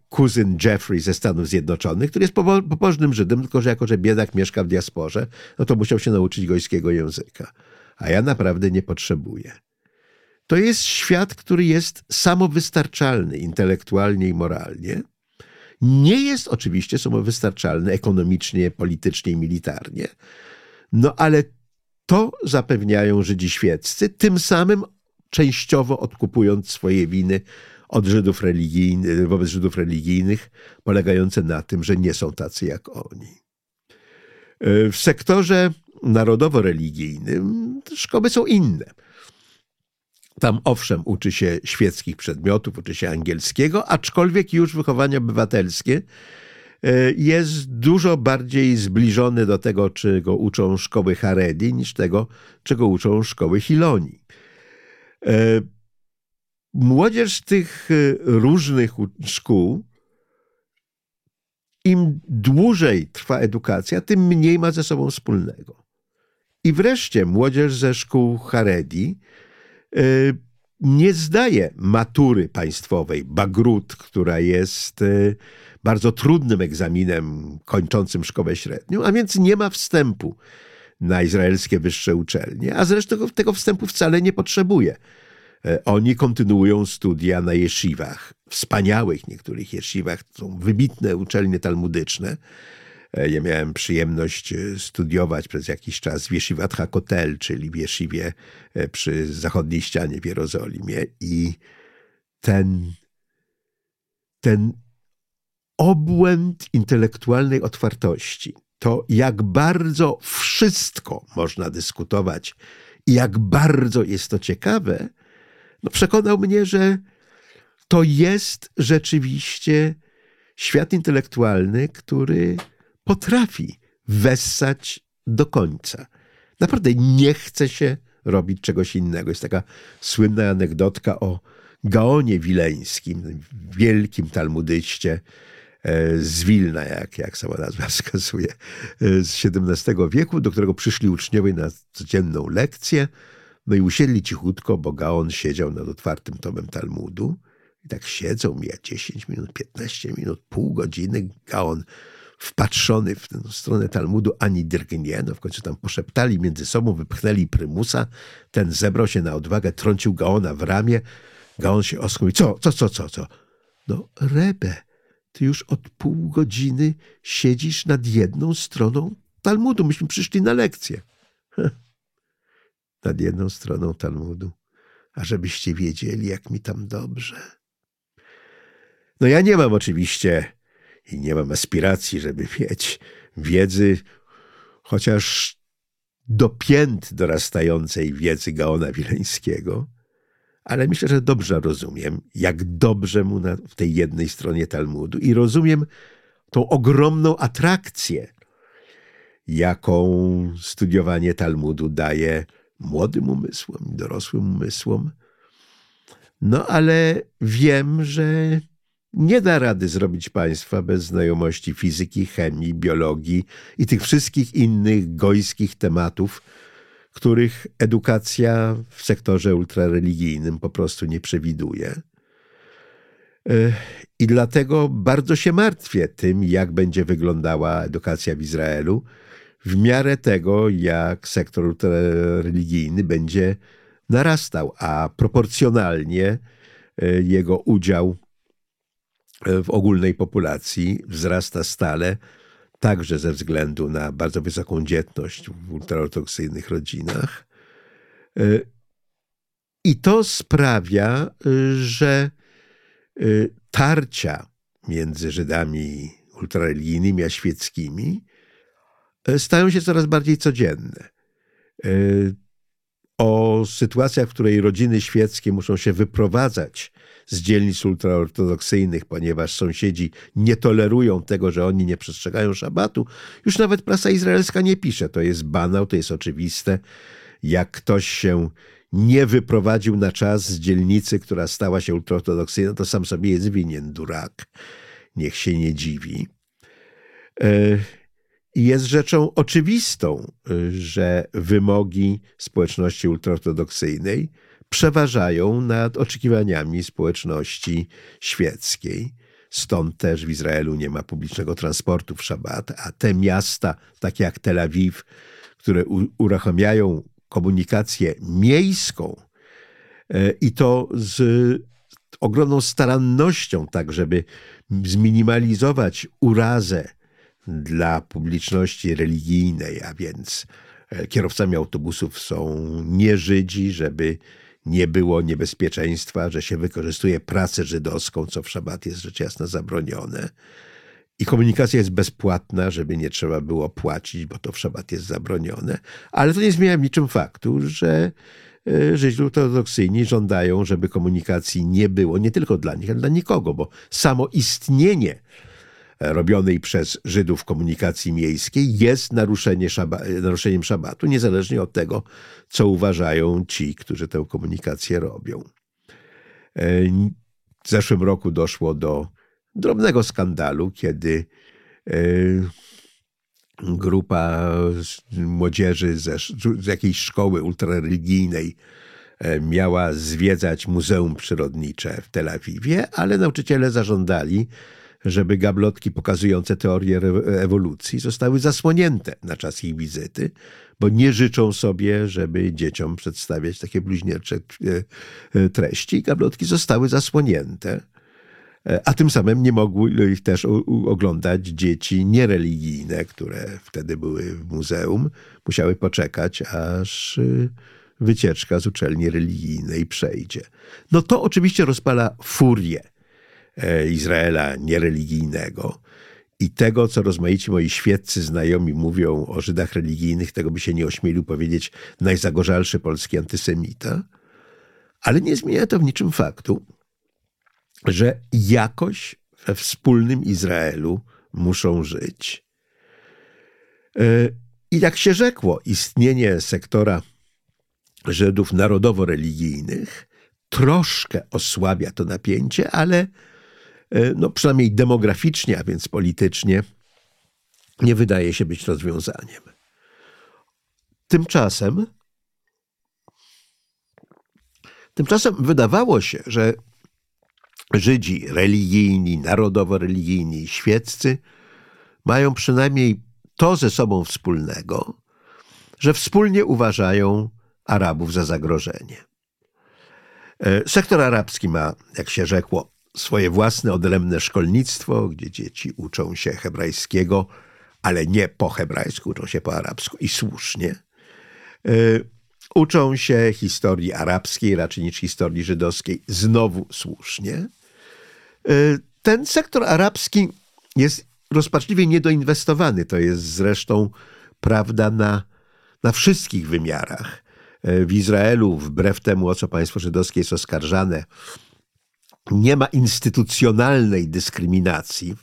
kuzyn Jeffrey ze Stanów Zjednoczonych, który jest pobożnym Żydem, tylko że jako, że biedak mieszka w diasporze, no to musiał się nauczyć gojskiego języka. A ja naprawdę nie potrzebuję. To jest świat, który jest samowystarczalny intelektualnie i moralnie. Nie jest oczywiście samowystarczalny ekonomicznie, politycznie i militarnie. No ale to zapewniają Żydzi świeccy, tym samym częściowo odkupując swoje winy od Żydów religijnych, wobec Żydów religijnych, polegające na tym, że nie są tacy jak oni. E, w sektorze narodowo-religijnym szkoły są inne. Tam owszem uczy się świeckich przedmiotów, uczy się angielskiego, aczkolwiek już wychowanie obywatelskie jest dużo bardziej zbliżone do tego, czego uczą szkoły Haredi, niż tego, czego uczą szkoły Hiloni. E, młodzież tych e, różnych szkół, im dłużej trwa edukacja, tym mniej ma ze sobą wspólnego. I wreszcie młodzież ze szkół Haredi e, nie zdaje matury państwowej, bagrut, która jest bardzo trudnym egzaminem kończącym szkołę średnią, a więc nie ma wstępu na izraelskie wyższe uczelnie, a zresztą tego wstępu wcale nie potrzebuje. E, oni kontynuują studia na jeszivach, wspaniałych niektórych jeszivach, to są wybitne uczelnie talmudyczne. E, ja miałem przyjemność e, studiować przez jakiś czas w Jeshivat HaKotel, czyli w Jeshiwie przy zachodniej ścianie w Jerozolimie. I ten, ten obłęd intelektualnej otwartości, to jak bardzo wszystko można dyskutować i jak bardzo jest to ciekawe, no przekonał mnie, że to jest rzeczywiście świat intelektualny, który potrafi wessać do końca. Naprawdę nie chce się robić czegoś innego. Jest taka słynna anegdotka o Gaonie Wileńskim, wielkim talmudyście, E, z Wilna, jak, jak sama nazwa wskazuje, e, z XVII wieku, do którego przyszli uczniowie na codzienną lekcję. No i usiedli cichutko, bo Gaon siedział nad otwartym tomem Talmudu. I tak siedzą, mija 10 minut, 15 minut, pół godziny. Gaon wpatrzony w tę stronę Talmudu ani drgnie. No w końcu tam poszeptali między sobą, wypchnęli prymusa. Ten zebrał się na odwagę, trącił Gaona w ramię. Gaon się osknął i co, co, co, co, co? No, Rebe, ty już od pół godziny siedzisz nad jedną stroną Talmudu. Myśmy przyszli na lekcję. nad jedną stroną Talmudu. A żebyście wiedzieli, jak mi tam dobrze. No ja nie mam oczywiście i nie mam aspiracji, żeby mieć wiedzy, chociaż do pięt dorastającej wiedzy Gaona Wileńskiego, ale myślę, że dobrze rozumiem, jak dobrze mu na, w tej jednej stronie Talmudu i rozumiem tą ogromną atrakcję, jaką studiowanie Talmudu daje młodym umysłom, dorosłym umysłom. No ale wiem, że nie da rady zrobić państwa bez znajomości fizyki, chemii, biologii i tych wszystkich innych gojskich tematów, których edukacja w sektorze ultrareligijnym po prostu nie przewiduje. I dlatego bardzo się martwię tym, jak będzie wyglądała edukacja w Izraelu, w miarę tego, jak sektor ultrareligijny będzie narastał, a proporcjonalnie e, jego udział w ogólnej populacji wzrasta stale także ze względu na bardzo wysoką dzietność w ultraortodoksyjnych rodzinach. I to sprawia, że e, tarcia między Żydami ultrareligijnymi a świeckimi e, stają się coraz bardziej codzienne. O sytuacjach, w której rodziny świeckie muszą się wyprowadzać z dzielnic ultraortodoksyjnych, ponieważ sąsiedzi nie tolerują tego, że oni nie przestrzegają szabatu, już nawet prasa izraelska nie pisze. To jest banał, to jest oczywiste. Jak ktoś się nie wyprowadził na czas z dzielnicy, która stała się ultraortodoksyjna, to sam sobie jest winien, durak. Niech się nie dziwi. E, jest rzeczą oczywistą, że wymogi społeczności ultraortodoksyjnej przeważają nad oczekiwaniami społeczności świeckiej. Stąd też w Izraelu nie ma publicznego transportu w szabat, a te miasta, takie jak Tel Awiw, które uruchamiają komunikację miejską e, i to z ogromną starannością, tak żeby zminimalizować urazę dla publiczności religijnej, a więc e, kierowcami autobusów są nie Żydzi, żeby nie było niebezpieczeństwa, że się wykorzystuje pracę żydowską, co w szabat jest rzecz jasna zabronione. I komunikacja jest bezpłatna, żeby nie trzeba było płacić, bo to w szabat jest zabronione. Ale to nie zmienia niczym faktu, że e, Żydzi ortodoksyjni żądają, żeby komunikacji nie było, nie tylko dla nich, ale dla nikogo, bo samo istnienie robionej przez Żydów komunikacji miejskiej jest naruszenie szaba, naruszeniem szabatu, niezależnie od tego, co uważają ci, którzy tę komunikację robią. E, w zeszłym roku doszło do drobnego skandalu, kiedy e, grupa młodzieży ze, z jakiejś szkoły ultrareligijnej e, miała zwiedzać Muzeum Przyrodnicze w Tel Awiwie, ale nauczyciele zażądali, żeby gablotki pokazujące teorię ewolucji zostały zasłonięte na czas ich wizyty, bo nie życzą sobie, żeby dzieciom przedstawiać takie bluźniercze e, e, treści. Gablotki zostały zasłonięte, e, a tym samym nie mogły ich też oglądać dzieci niereligijne, które wtedy były w muzeum. Musiały poczekać, aż wycieczka z uczelni religijnej przejdzie. No to oczywiście rozpala furię Izraela niereligijnego. I tego, co rozmaici moi świeccy znajomi mówią o Żydach religijnych, tego by się nie ośmielił powiedzieć najzagorzalszy polski antysemita. Ale nie zmienia to w niczym faktu, że jakoś we wspólnym Izraelu muszą żyć. E, I jak się rzekło, istnienie sektora Żydów narodowo-religijnych troszkę osłabia to napięcie, ale E, no przynajmniej demograficznie, a więc politycznie, nie wydaje się być rozwiązaniem. Tymczasem, tymczasem wydawało się, że Żydzi religijni, narodowo-religijni, świeccy mają przynajmniej to ze sobą wspólnego, że wspólnie uważają Arabów za zagrożenie. E, sektor arabski ma, jak się rzekło, swoje własne odrębne szkolnictwo, gdzie dzieci uczą się hebrajskiego, ale nie po hebrajsku, uczą się po arabsku i słusznie. E, uczą się historii arabskiej raczej niż historii żydowskiej, znowu słusznie. E, ten sektor arabski jest rozpaczliwie niedoinwestowany. To jest zresztą prawda na, na wszystkich wymiarach. E, w Izraelu, wbrew temu, o co państwo żydowskie jest oskarżane, nie ma instytucjonalnej dyskryminacji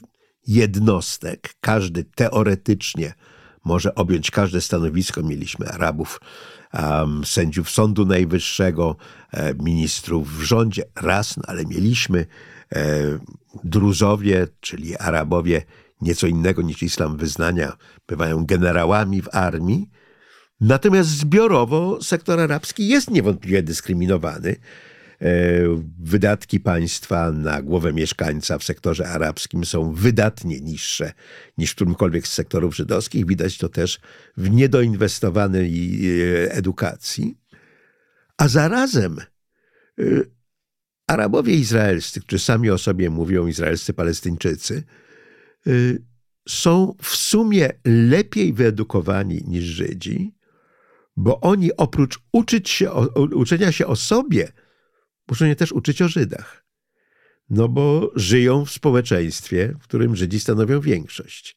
jednostek. Każdy teoretycznie może objąć każde stanowisko. Mieliśmy Arabów, um, sędziów Sądu Najwyższego, e, ministrów w rządzie, raz, no, ale mieliśmy e, Druzowie, czyli Arabowie, nieco innego niż islam wyznania, bywają generałami w armii. Natomiast zbiorowo sektor arabski jest niewątpliwie dyskryminowany. E, wydatki państwa na głowę mieszkańca w sektorze arabskim są wydatnie niższe niż w którymkolwiek z sektorów żydowskich. Widać to też w niedoinwestowanej e, edukacji. A zarazem e, Arabowie izraelscy, którzy sami o sobie mówią, izraelscy Palestyńczycy, są w sumie lepiej wyedukowani niż Żydzi, bo oni oprócz uczyć się, uczenia się o sobie, muszą je też uczyć o Żydach. No bo żyją w społeczeństwie, w którym Żydzi stanowią większość.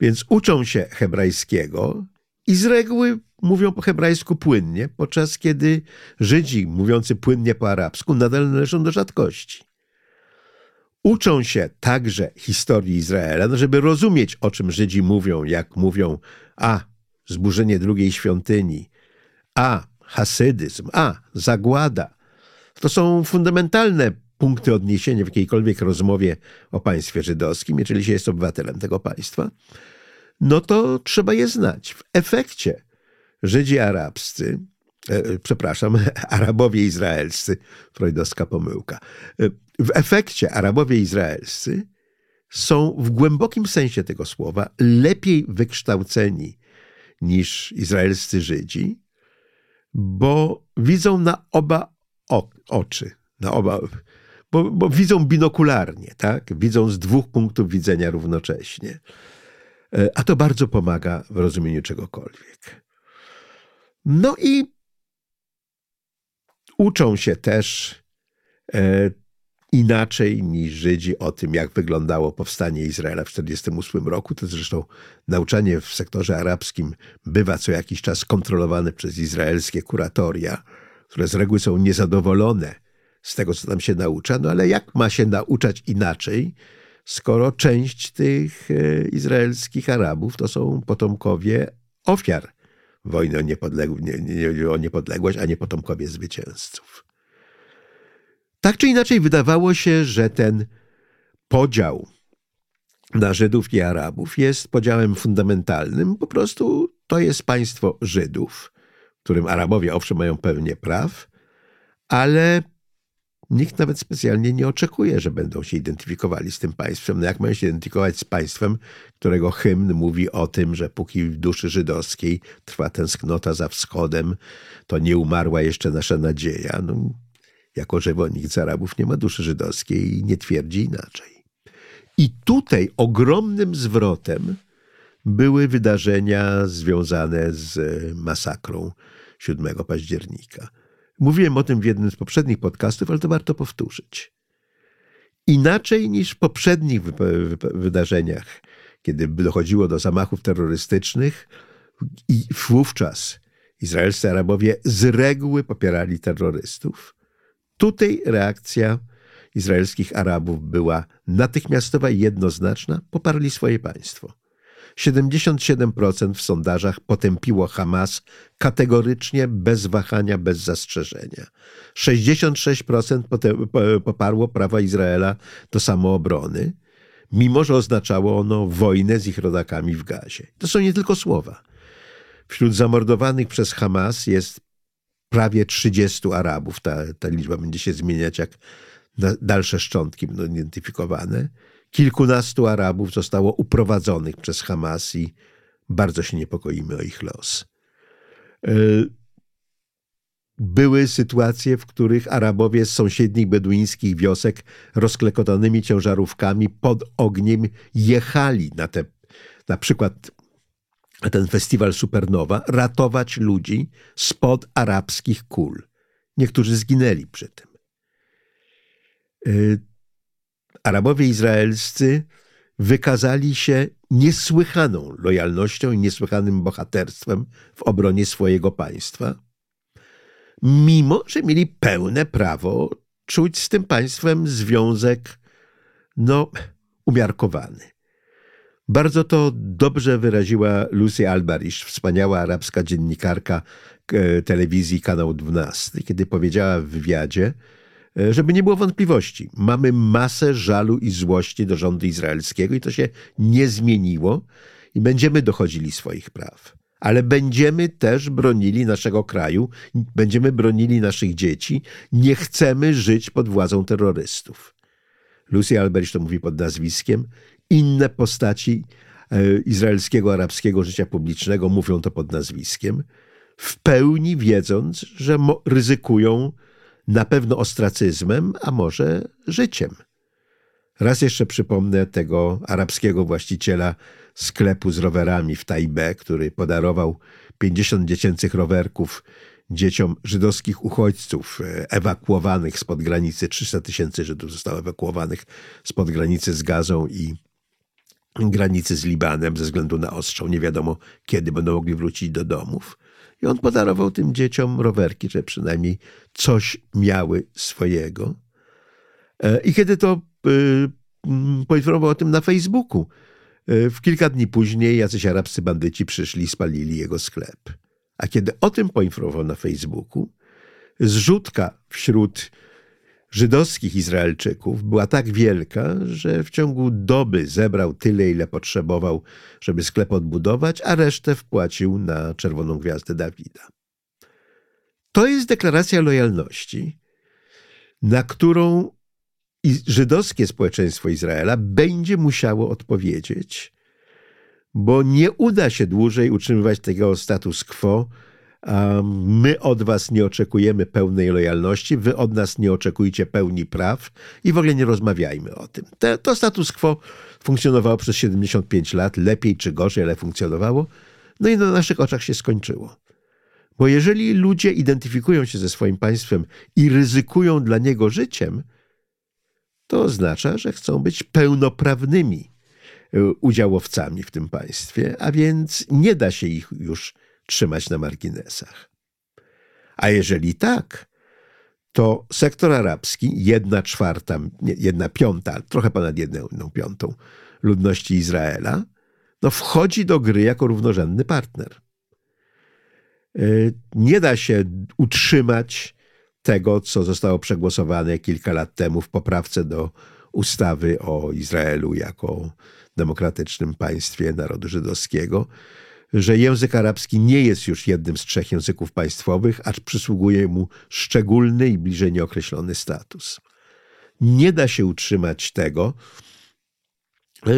Więc uczą się hebrajskiego i z reguły mówią po hebrajsku płynnie, podczas kiedy Żydzi mówiący płynnie po arabsku nadal należą do rzadkości. Uczą się także historii Izraela, no żeby rozumieć, o czym Żydzi mówią, jak mówią, a zburzenie drugiej świątyni, a hasydyzm, a zagłada, to są fundamentalne punkty odniesienia w jakiejkolwiek rozmowie o państwie żydowskim, jeżeli się jest obywatelem tego państwa, no to trzeba je znać. W efekcie Żydzi arabscy e, przepraszam, Arabowie izraelscy, freudowska pomyłka. E, w efekcie Arabowie izraelscy są w głębokim sensie tego słowa lepiej wykształceni niż izraelscy Żydzi, bo widzą na oba oczy, na oba, bo, bo widzą binokularnie, tak? Widzą z dwóch punktów widzenia równocześnie. E, a to bardzo pomaga w rozumieniu czegokolwiek. No i uczą się też e, inaczej niż Żydzi o tym, jak wyglądało powstanie Izraela w 1948 roku. To zresztą nauczanie w sektorze arabskim bywa co jakiś czas kontrolowane przez izraelskie kuratoria, które z reguły są niezadowolone z tego, co tam się naucza. No ale jak ma się nauczać inaczej, skoro część tych e, izraelskich Arabów to są potomkowie ofiar wojny o, niepodległ o niepodległość, a nie potomkowie zwycięzców. Tak czy inaczej, wydawało się, że ten podział na Żydów i Arabów jest podziałem fundamentalnym. Po prostu to jest państwo Żydów, którym Arabowie owszem mają pewnie praw, ale nikt nawet specjalnie nie oczekuje, że będą się identyfikowali z tym państwem. No jak mają się identyfikować z państwem, którego hymn mówi o tym, że póki w duszy żydowskiej trwa tęsknota za wschodem, to nie umarła jeszcze nasza nadzieja. No, jako że nikt z Arabów nie ma duszy żydowskiej i nie twierdzi inaczej. I tutaj ogromnym zwrotem były wydarzenia związane z masakrą 7 października. Mówiłem o tym w jednym z poprzednich podcastów, ale to warto powtórzyć. Inaczej niż w poprzednich wydarzeniach, kiedy dochodziło do zamachów terrorystycznych, i wówczas izraelscy Arabowie z reguły popierali terrorystów. Tutaj reakcja izraelskich Arabów była natychmiastowa i jednoznaczna, poparli swoje państwo. 77% w sondażach potępiło Hamas kategorycznie, bez wahania, bez zastrzeżenia. 66% poparło prawa Izraela do samoobrony, mimo że oznaczało ono wojnę z ich rodakami w gazie. To są nie tylko słowa. Wśród zamordowanych przez Hamas jest prawie 30 Arabów. Ta, ta liczba będzie się zmieniać, jak dalsze szczątki będą identyfikowane. Kilkunastu Arabów zostało uprowadzonych przez Hamas i bardzo się niepokoimy o ich los. E, były sytuacje, w których Arabowie z sąsiednich beduińskich wiosek rozklekotanymi ciężarówkami pod ogniem jechali na te, na przykład ten festiwal Supernowa, ratować ludzi spod arabskich kul. Niektórzy zginęli przy tym. Arabowie izraelscy wykazali się niesłychaną lojalnością i niesłychanym bohaterstwem w obronie swojego państwa, mimo że mieli pełne prawo czuć z tym państwem związek, no, umiarkowany. Bardzo to dobrze wyraziła Lucy Albarish, wspaniała arabska dziennikarka e, telewizji Kanał 12, kiedy powiedziała w wywiadzie, żeby nie było wątpliwości. Mamy masę żalu i złości do rządu izraelskiego i to się nie zmieniło i będziemy dochodzili swoich praw. Ale będziemy też bronili naszego kraju, będziemy bronili naszych dzieci. Nie chcemy żyć pod władzą terrorystów. Lucy Albert to mówi pod nazwiskiem. Inne postaci e, izraelskiego, arabskiego życia publicznego mówią to pod nazwiskiem, w pełni wiedząc, że ryzykują na pewno ostracyzmem, a może życiem. Raz jeszcze przypomnę tego arabskiego właściciela sklepu z rowerami w Tajbe, który podarował 50 dziecięcych rowerków dzieciom żydowskich uchodźców e, ewakuowanych spod granicy. 300 tysięcy Żydów zostało ewakuowanych spod granicy z Gazą i granicy z Libanem ze względu na ostrzał. Nie wiadomo, kiedy będą mogli wrócić do domów. I on podarował tym dzieciom rowerki, że przynajmniej coś miały swojego. E, I kiedy to e, mm, poinformował o tym na Facebooku, e, w kilka dni później jacyś arabscy bandyci przyszli i spalili jego sklep. A kiedy o tym poinformował na Facebooku, zrzutka wśród żydowskich Izraelczyków była tak wielka, że w ciągu doby zebrał tyle, ile potrzebował, żeby sklep odbudować, a resztę wpłacił na Czerwoną Gwiazdę Dawida. To jest deklaracja lojalności, na którą żydowskie społeczeństwo Izraela będzie musiało odpowiedzieć, bo nie uda się dłużej utrzymywać tego status quo. My od was nie oczekujemy pełnej lojalności, wy od nas nie oczekujcie pełni praw i w ogóle nie rozmawiajmy o tym. to status quo funkcjonowało przez 75 lat, lepiej czy gorzej, ale funkcjonowało. No i na naszych oczach się skończyło. Bo jeżeli ludzie identyfikują się ze swoim państwem i ryzykują dla niego życiem, to oznacza, że chcą być pełnoprawnymi e, udziałowcami w tym państwie, a więc nie da się ich już trzymać na marginesach. A jeżeli tak, to sektor arabski, jedna czwarta, nie, jedna piąta, trochę ponad jedną piątą ludności Izraela, no wchodzi do gry jako równorzędny partner. E, nie da się utrzymać tego, co zostało przegłosowane kilka lat temu w poprawce do ustawy o Izraelu jako demokratycznym państwie narodu żydowskiego, że język arabski nie jest już jednym z trzech języków państwowych, acz przysługuje mu szczególny i bliżej nieokreślony status. Nie da się utrzymać tego,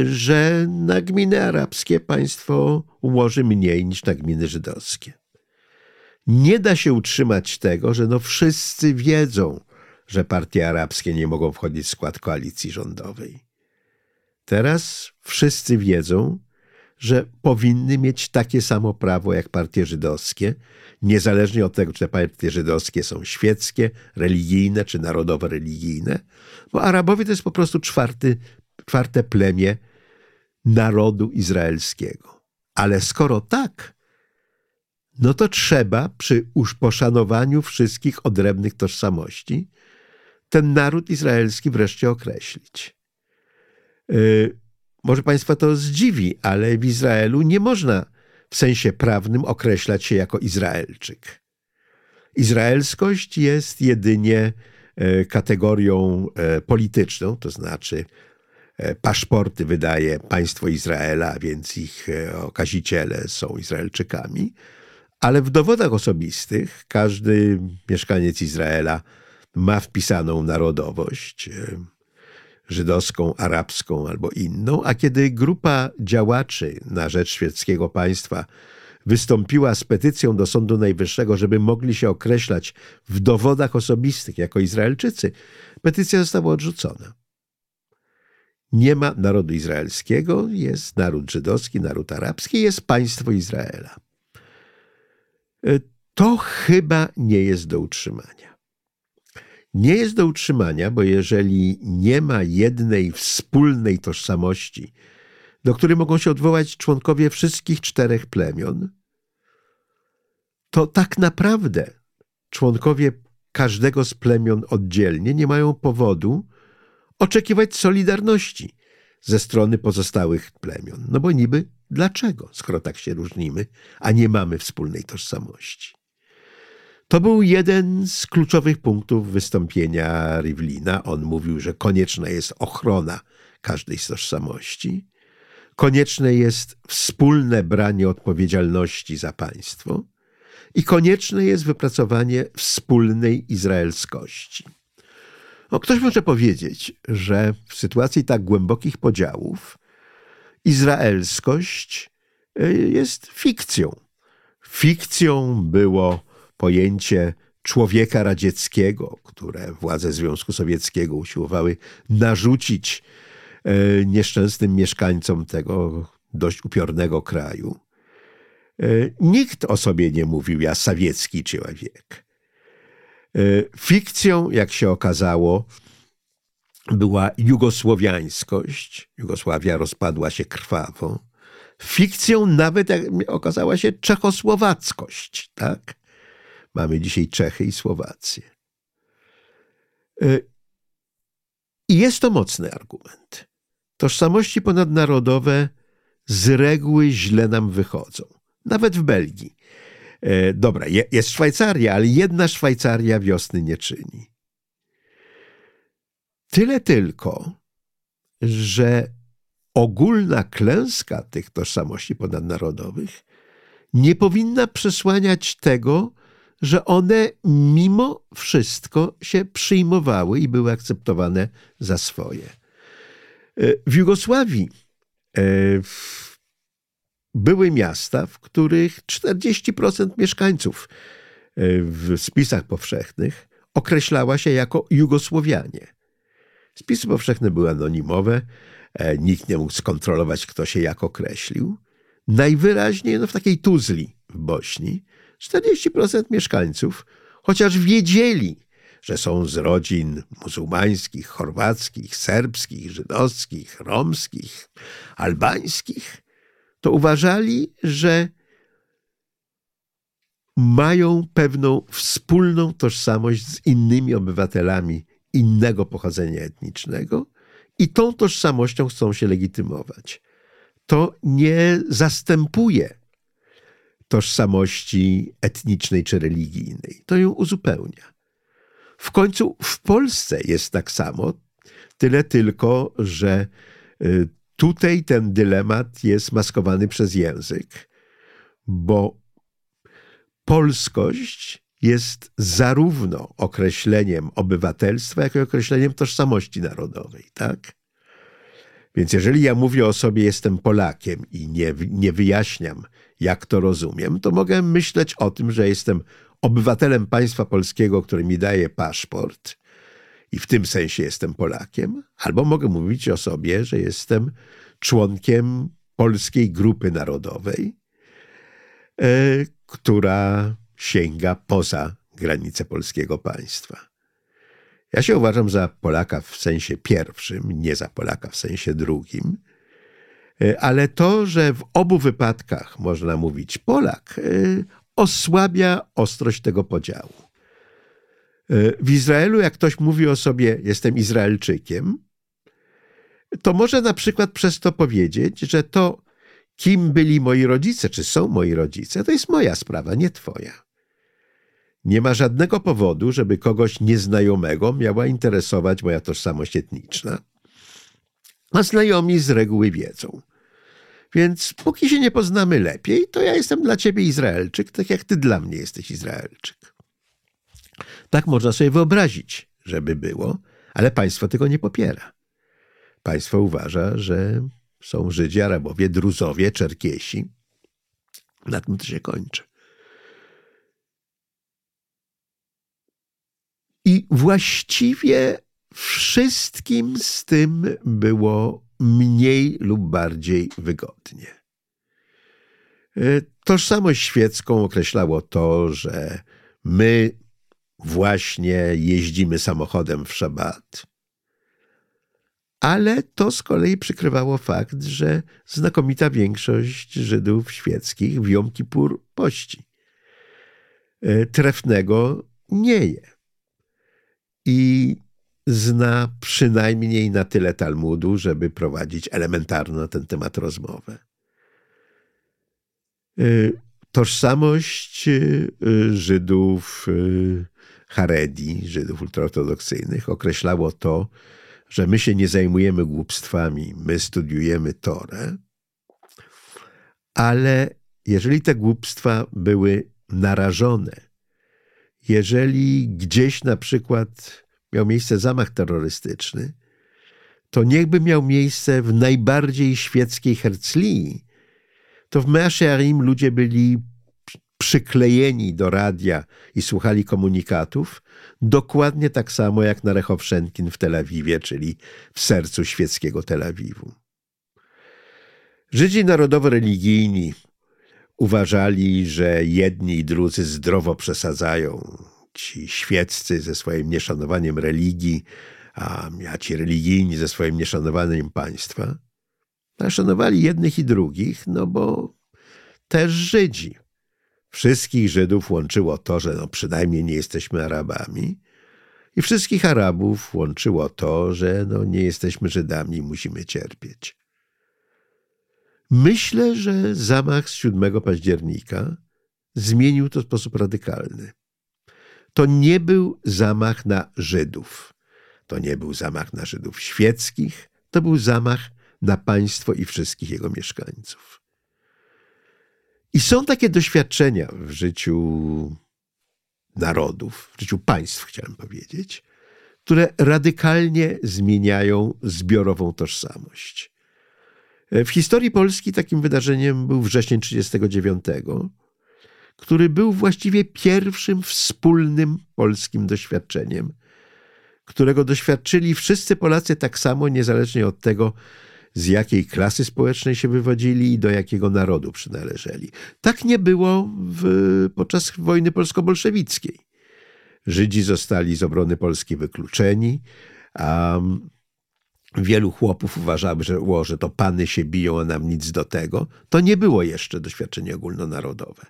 że na gminy arabskie państwo ułoży mniej niż na gminy żydowskie. Nie da się utrzymać tego, że no wszyscy wiedzą, że partie arabskie nie mogą wchodzić w skład koalicji rządowej. Teraz wszyscy wiedzą, że powinny mieć takie samo prawo jak partie żydowskie, niezależnie od tego, czy te partie żydowskie są świeckie, religijne czy narodowo-religijne, bo Arabowie to jest po prostu czwarty, czwarte plemię narodu izraelskiego. Ale skoro tak, no to trzeba przy poszanowaniu wszystkich odrębnych tożsamości ten naród izraelski wreszcie określić. Yy, może Państwa to zdziwi, ale w Izraelu nie można w sensie prawnym określać się jako Izraelczyk. Izraelskość jest jedynie e, kategorią e, polityczną, to znaczy e, paszporty wydaje państwo Izraela, więc ich okaziciele są Izraelczykami, ale w dowodach osobistych każdy mieszkaniec Izraela ma wpisaną narodowość żydowską, arabską albo inną, a kiedy grupa działaczy na rzecz świeckiego państwa wystąpiła z petycją do Sądu Najwyższego, żeby mogli się określać w dowodach osobistych jako Izraelczycy, petycja została odrzucona. Nie ma narodu izraelskiego, jest naród żydowski, naród arabski, jest państwo Izraela. E, to chyba nie jest do utrzymania nie jest do utrzymania, bo jeżeli nie ma jednej wspólnej tożsamości, do której mogą się odwołać członkowie wszystkich czterech plemion, to tak naprawdę członkowie każdego z plemion oddzielnie nie mają powodu oczekiwać solidarności ze strony pozostałych plemion. No bo niby dlaczego, skoro tak się różnimy, a nie mamy wspólnej tożsamości? To był jeden z kluczowych punktów wystąpienia Rivlina. On mówił, że konieczna jest ochrona każdej z tożsamości, konieczne jest wspólne branie odpowiedzialności za państwo i konieczne jest wypracowanie wspólnej izraelskości. No, ktoś może powiedzieć, że w sytuacji tak głębokich podziałów izraelskość e, jest fikcją. Fikcją było pojęcie człowieka radzieckiego, które władze Związku Sowieckiego usiłowały narzucić e, nieszczęsnym mieszkańcom tego dość upiornego kraju. E, nikt o sobie nie mówił, ja sowiecki człowiek. E, fikcją, jak się okazało, była jugosłowiańskość. Jugosławia rozpadła się krwawo. Fikcją nawet, okazała się, czechosłowackość, tak? Mamy dzisiaj Czechy i Słowację. E, I jest to mocny argument. Tożsamości ponadnarodowe z reguły źle nam wychodzą. Nawet w Belgii. E, dobra, jest Szwajcaria, ale jedna Szwajcaria wiosny nie czyni. Tyle tylko, że ogólna klęska tych tożsamości ponadnarodowych nie powinna przesłaniać tego, że one mimo wszystko się przyjmowały i były akceptowane za swoje. E, w Jugosławii e, były miasta, w których 40% mieszkańców e, w spisach powszechnych określała się jako Jugosłowianie. Spisy powszechne były anonimowe, nikt nie mógł skontrolować, kto się jak określił. Najwyraźniej no, w takiej Tuzli w Bośni 40% mieszkańców, chociaż wiedzieli, że są z rodzin muzułmańskich, chorwackich, serbskich, żydowskich, romskich, albańskich, to uważali, że mają pewną wspólną tożsamość z innymi obywatelami innego pochodzenia etnicznego i tą tożsamością chcą się legitymować. To nie zastępuje tożsamości etnicznej czy religijnej. To ją uzupełnia. W końcu w Polsce jest tak samo, tyle tylko, że y, tutaj ten dylemat jest maskowany przez język, bo polskość jest zarówno określeniem obywatelstwa, jak i określeniem tożsamości narodowej, tak? Więc jeżeli ja mówię o sobie, jestem Polakiem i nie, nie wyjaśniam, jak to rozumiem, to mogę myśleć o tym, że jestem obywatelem państwa polskiego, który mi daje paszport. I w tym sensie jestem Polakiem, albo mogę mówić o sobie, że jestem członkiem polskiej grupy narodowej, e, która sięga poza granice polskiego państwa. Ja się uważam za Polaka w sensie pierwszym, nie za Polaka w sensie drugim, ale to, że w obu wypadkach można mówić Polak, e, osłabia ostrość tego podziału. E, w Izraelu, jak ktoś mówi o sobie, jestem Izraelczykiem, to może na przykład przez to powiedzieć, że to, kim byli moi rodzice, czy są moi rodzice, to jest moja sprawa, nie twoja. Nie ma żadnego powodu, żeby kogoś nieznajomego miała interesować moja tożsamość etniczna. A znajomi z reguły wiedzą. Więc póki się nie poznamy lepiej, to ja jestem dla ciebie Izraelczyk, tak jak ty dla mnie jesteś Izraelczyk. Tak można sobie wyobrazić, żeby było, ale państwo tego nie popiera. Państwo uważa, że są Żydzi, Arabowie, Druzowie, Czerkiesi. Na tym to się kończy. I właściwie wszystkim z tym było mniej lub bardziej wygodnie. E, tożsamość świecką określało to, że my właśnie jeździmy samochodem w szabat, ale to z kolei przykrywało fakt, że znakomita większość Żydów świeckich w Jom Kippur pości. E, trefnego nie je i zna przynajmniej na tyle Talmudu, żeby prowadzić elementarną na ten temat rozmowę. Y, tożsamość y, Żydów y, Haredi, Żydów ultraortodoksyjnych, określało to, że my się nie zajmujemy głupstwami, my studiujemy Torę, ale jeżeli te głupstwa były narażone jeżeli gdzieś na przykład miał miejsce zamach terrorystyczny, to niechby miał miejsce w najbardziej świeckiej Herzlii, to w Measherim ludzie byli przyklejeni do radia i słuchali komunikatów, dokładnie tak samo jak na Rechowszenkin w Tel Awiwie, czyli w sercu świeckiego Tel Awiwu. Żydzi narodowo-religijni uważali, że jedni i drudzy zdrowo przesadzają. Ci świeccy ze swoim nieszanowaniem religii, a ci religijni ze swoim nieszanowaniem państwa. A szanowali jednych i drugich, no bo też Żydzi. Wszystkich Żydów łączyło to, że no przynajmniej nie jesteśmy Arabami. I wszystkich Arabów łączyło to, że no nie jesteśmy Żydami i musimy cierpieć. Myślę, że zamach z 7 października zmienił to w sposób radykalny. To nie był zamach na Żydów. To nie był zamach na Żydów świeckich. To był zamach na państwo i wszystkich jego mieszkańców. I są takie doświadczenia w życiu narodów, w życiu państw, chciałem powiedzieć, które radykalnie zmieniają zbiorową tożsamość. W historii Polski takim wydarzeniem był wrzesień 1939, który był właściwie pierwszym wspólnym polskim doświadczeniem, którego doświadczyli wszyscy Polacy tak samo, niezależnie od tego, z jakiej klasy społecznej się wywodzili i do jakiego narodu przynależeli. Tak nie było w, podczas wojny polsko-bolszewickiej. Żydzi zostali z obrony Polski wykluczeni, a wielu chłopów uważało, że, że to pany się biją, a nam nic do tego. To nie było jeszcze doświadczenie ogólnonarodowe.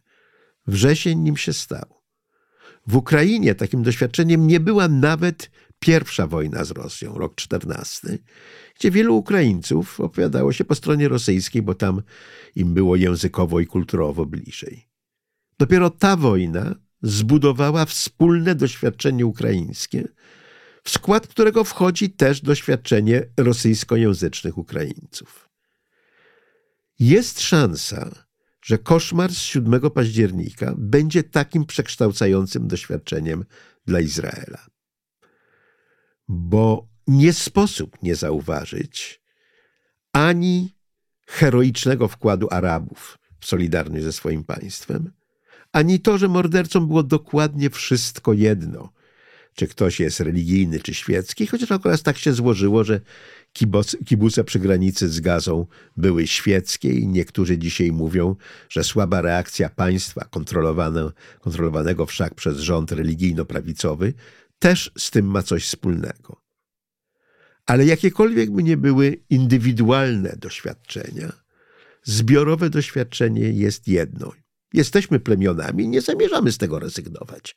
Wrzesień nim się stał. W Ukrainie takim doświadczeniem nie była nawet pierwsza wojna z Rosją, rok 14, gdzie wielu Ukraińców opowiadało się po stronie rosyjskiej, bo tam im było językowo i kulturowo bliżej. Dopiero ta wojna zbudowała wspólne doświadczenie ukraińskie, w skład którego wchodzi też doświadczenie rosyjskojęzycznych Ukraińców. Jest szansa, że koszmar z 7 października będzie takim przekształcającym doświadczeniem dla Izraela. Bo nie sposób nie zauważyć ani heroicznego wkładu Arabów w solidarność ze swoim państwem, ani to, że mordercom było dokładnie wszystko jedno, czy ktoś jest religijny, czy świecki, chociaż akurat tak się złożyło, że kibuce przy granicy z Gazą były świeckie i niektórzy dzisiaj mówią, że słaba reakcja państwa kontrolowane, kontrolowanego wszak przez rząd religijno-prawicowy też z tym ma coś wspólnego. Ale jakiekolwiek by nie były indywidualne doświadczenia, zbiorowe doświadczenie jest jedno. Jesteśmy plemionami, nie zamierzamy z tego rezygnować.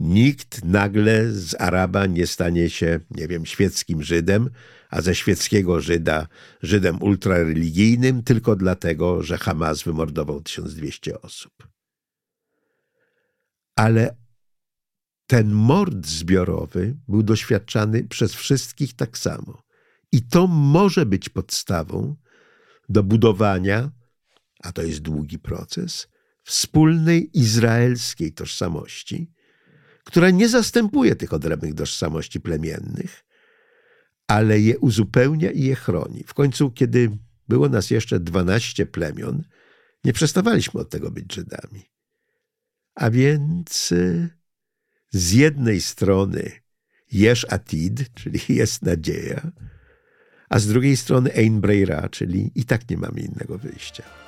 Nikt nagle z Araba nie stanie się, nie wiem, świeckim Żydem, a ze świeckiego Żyda Żydem ultrareligijnym tylko dlatego, że Hamas wymordował 1200 osób. Ale ten mord zbiorowy był doświadczany przez wszystkich tak samo. I to może być podstawą do budowania, a to jest długi proces, wspólnej izraelskiej tożsamości, która nie zastępuje tych odrębnych tożsamości plemiennych, ale je uzupełnia i je chroni. W końcu, kiedy było nas jeszcze 12 plemion, nie przestawaliśmy od tego być Żydami. A więc y, z jednej strony Jesz Atid, czyli jest nadzieja, a z drugiej strony Ein Breira, czyli i tak nie mamy innego wyjścia.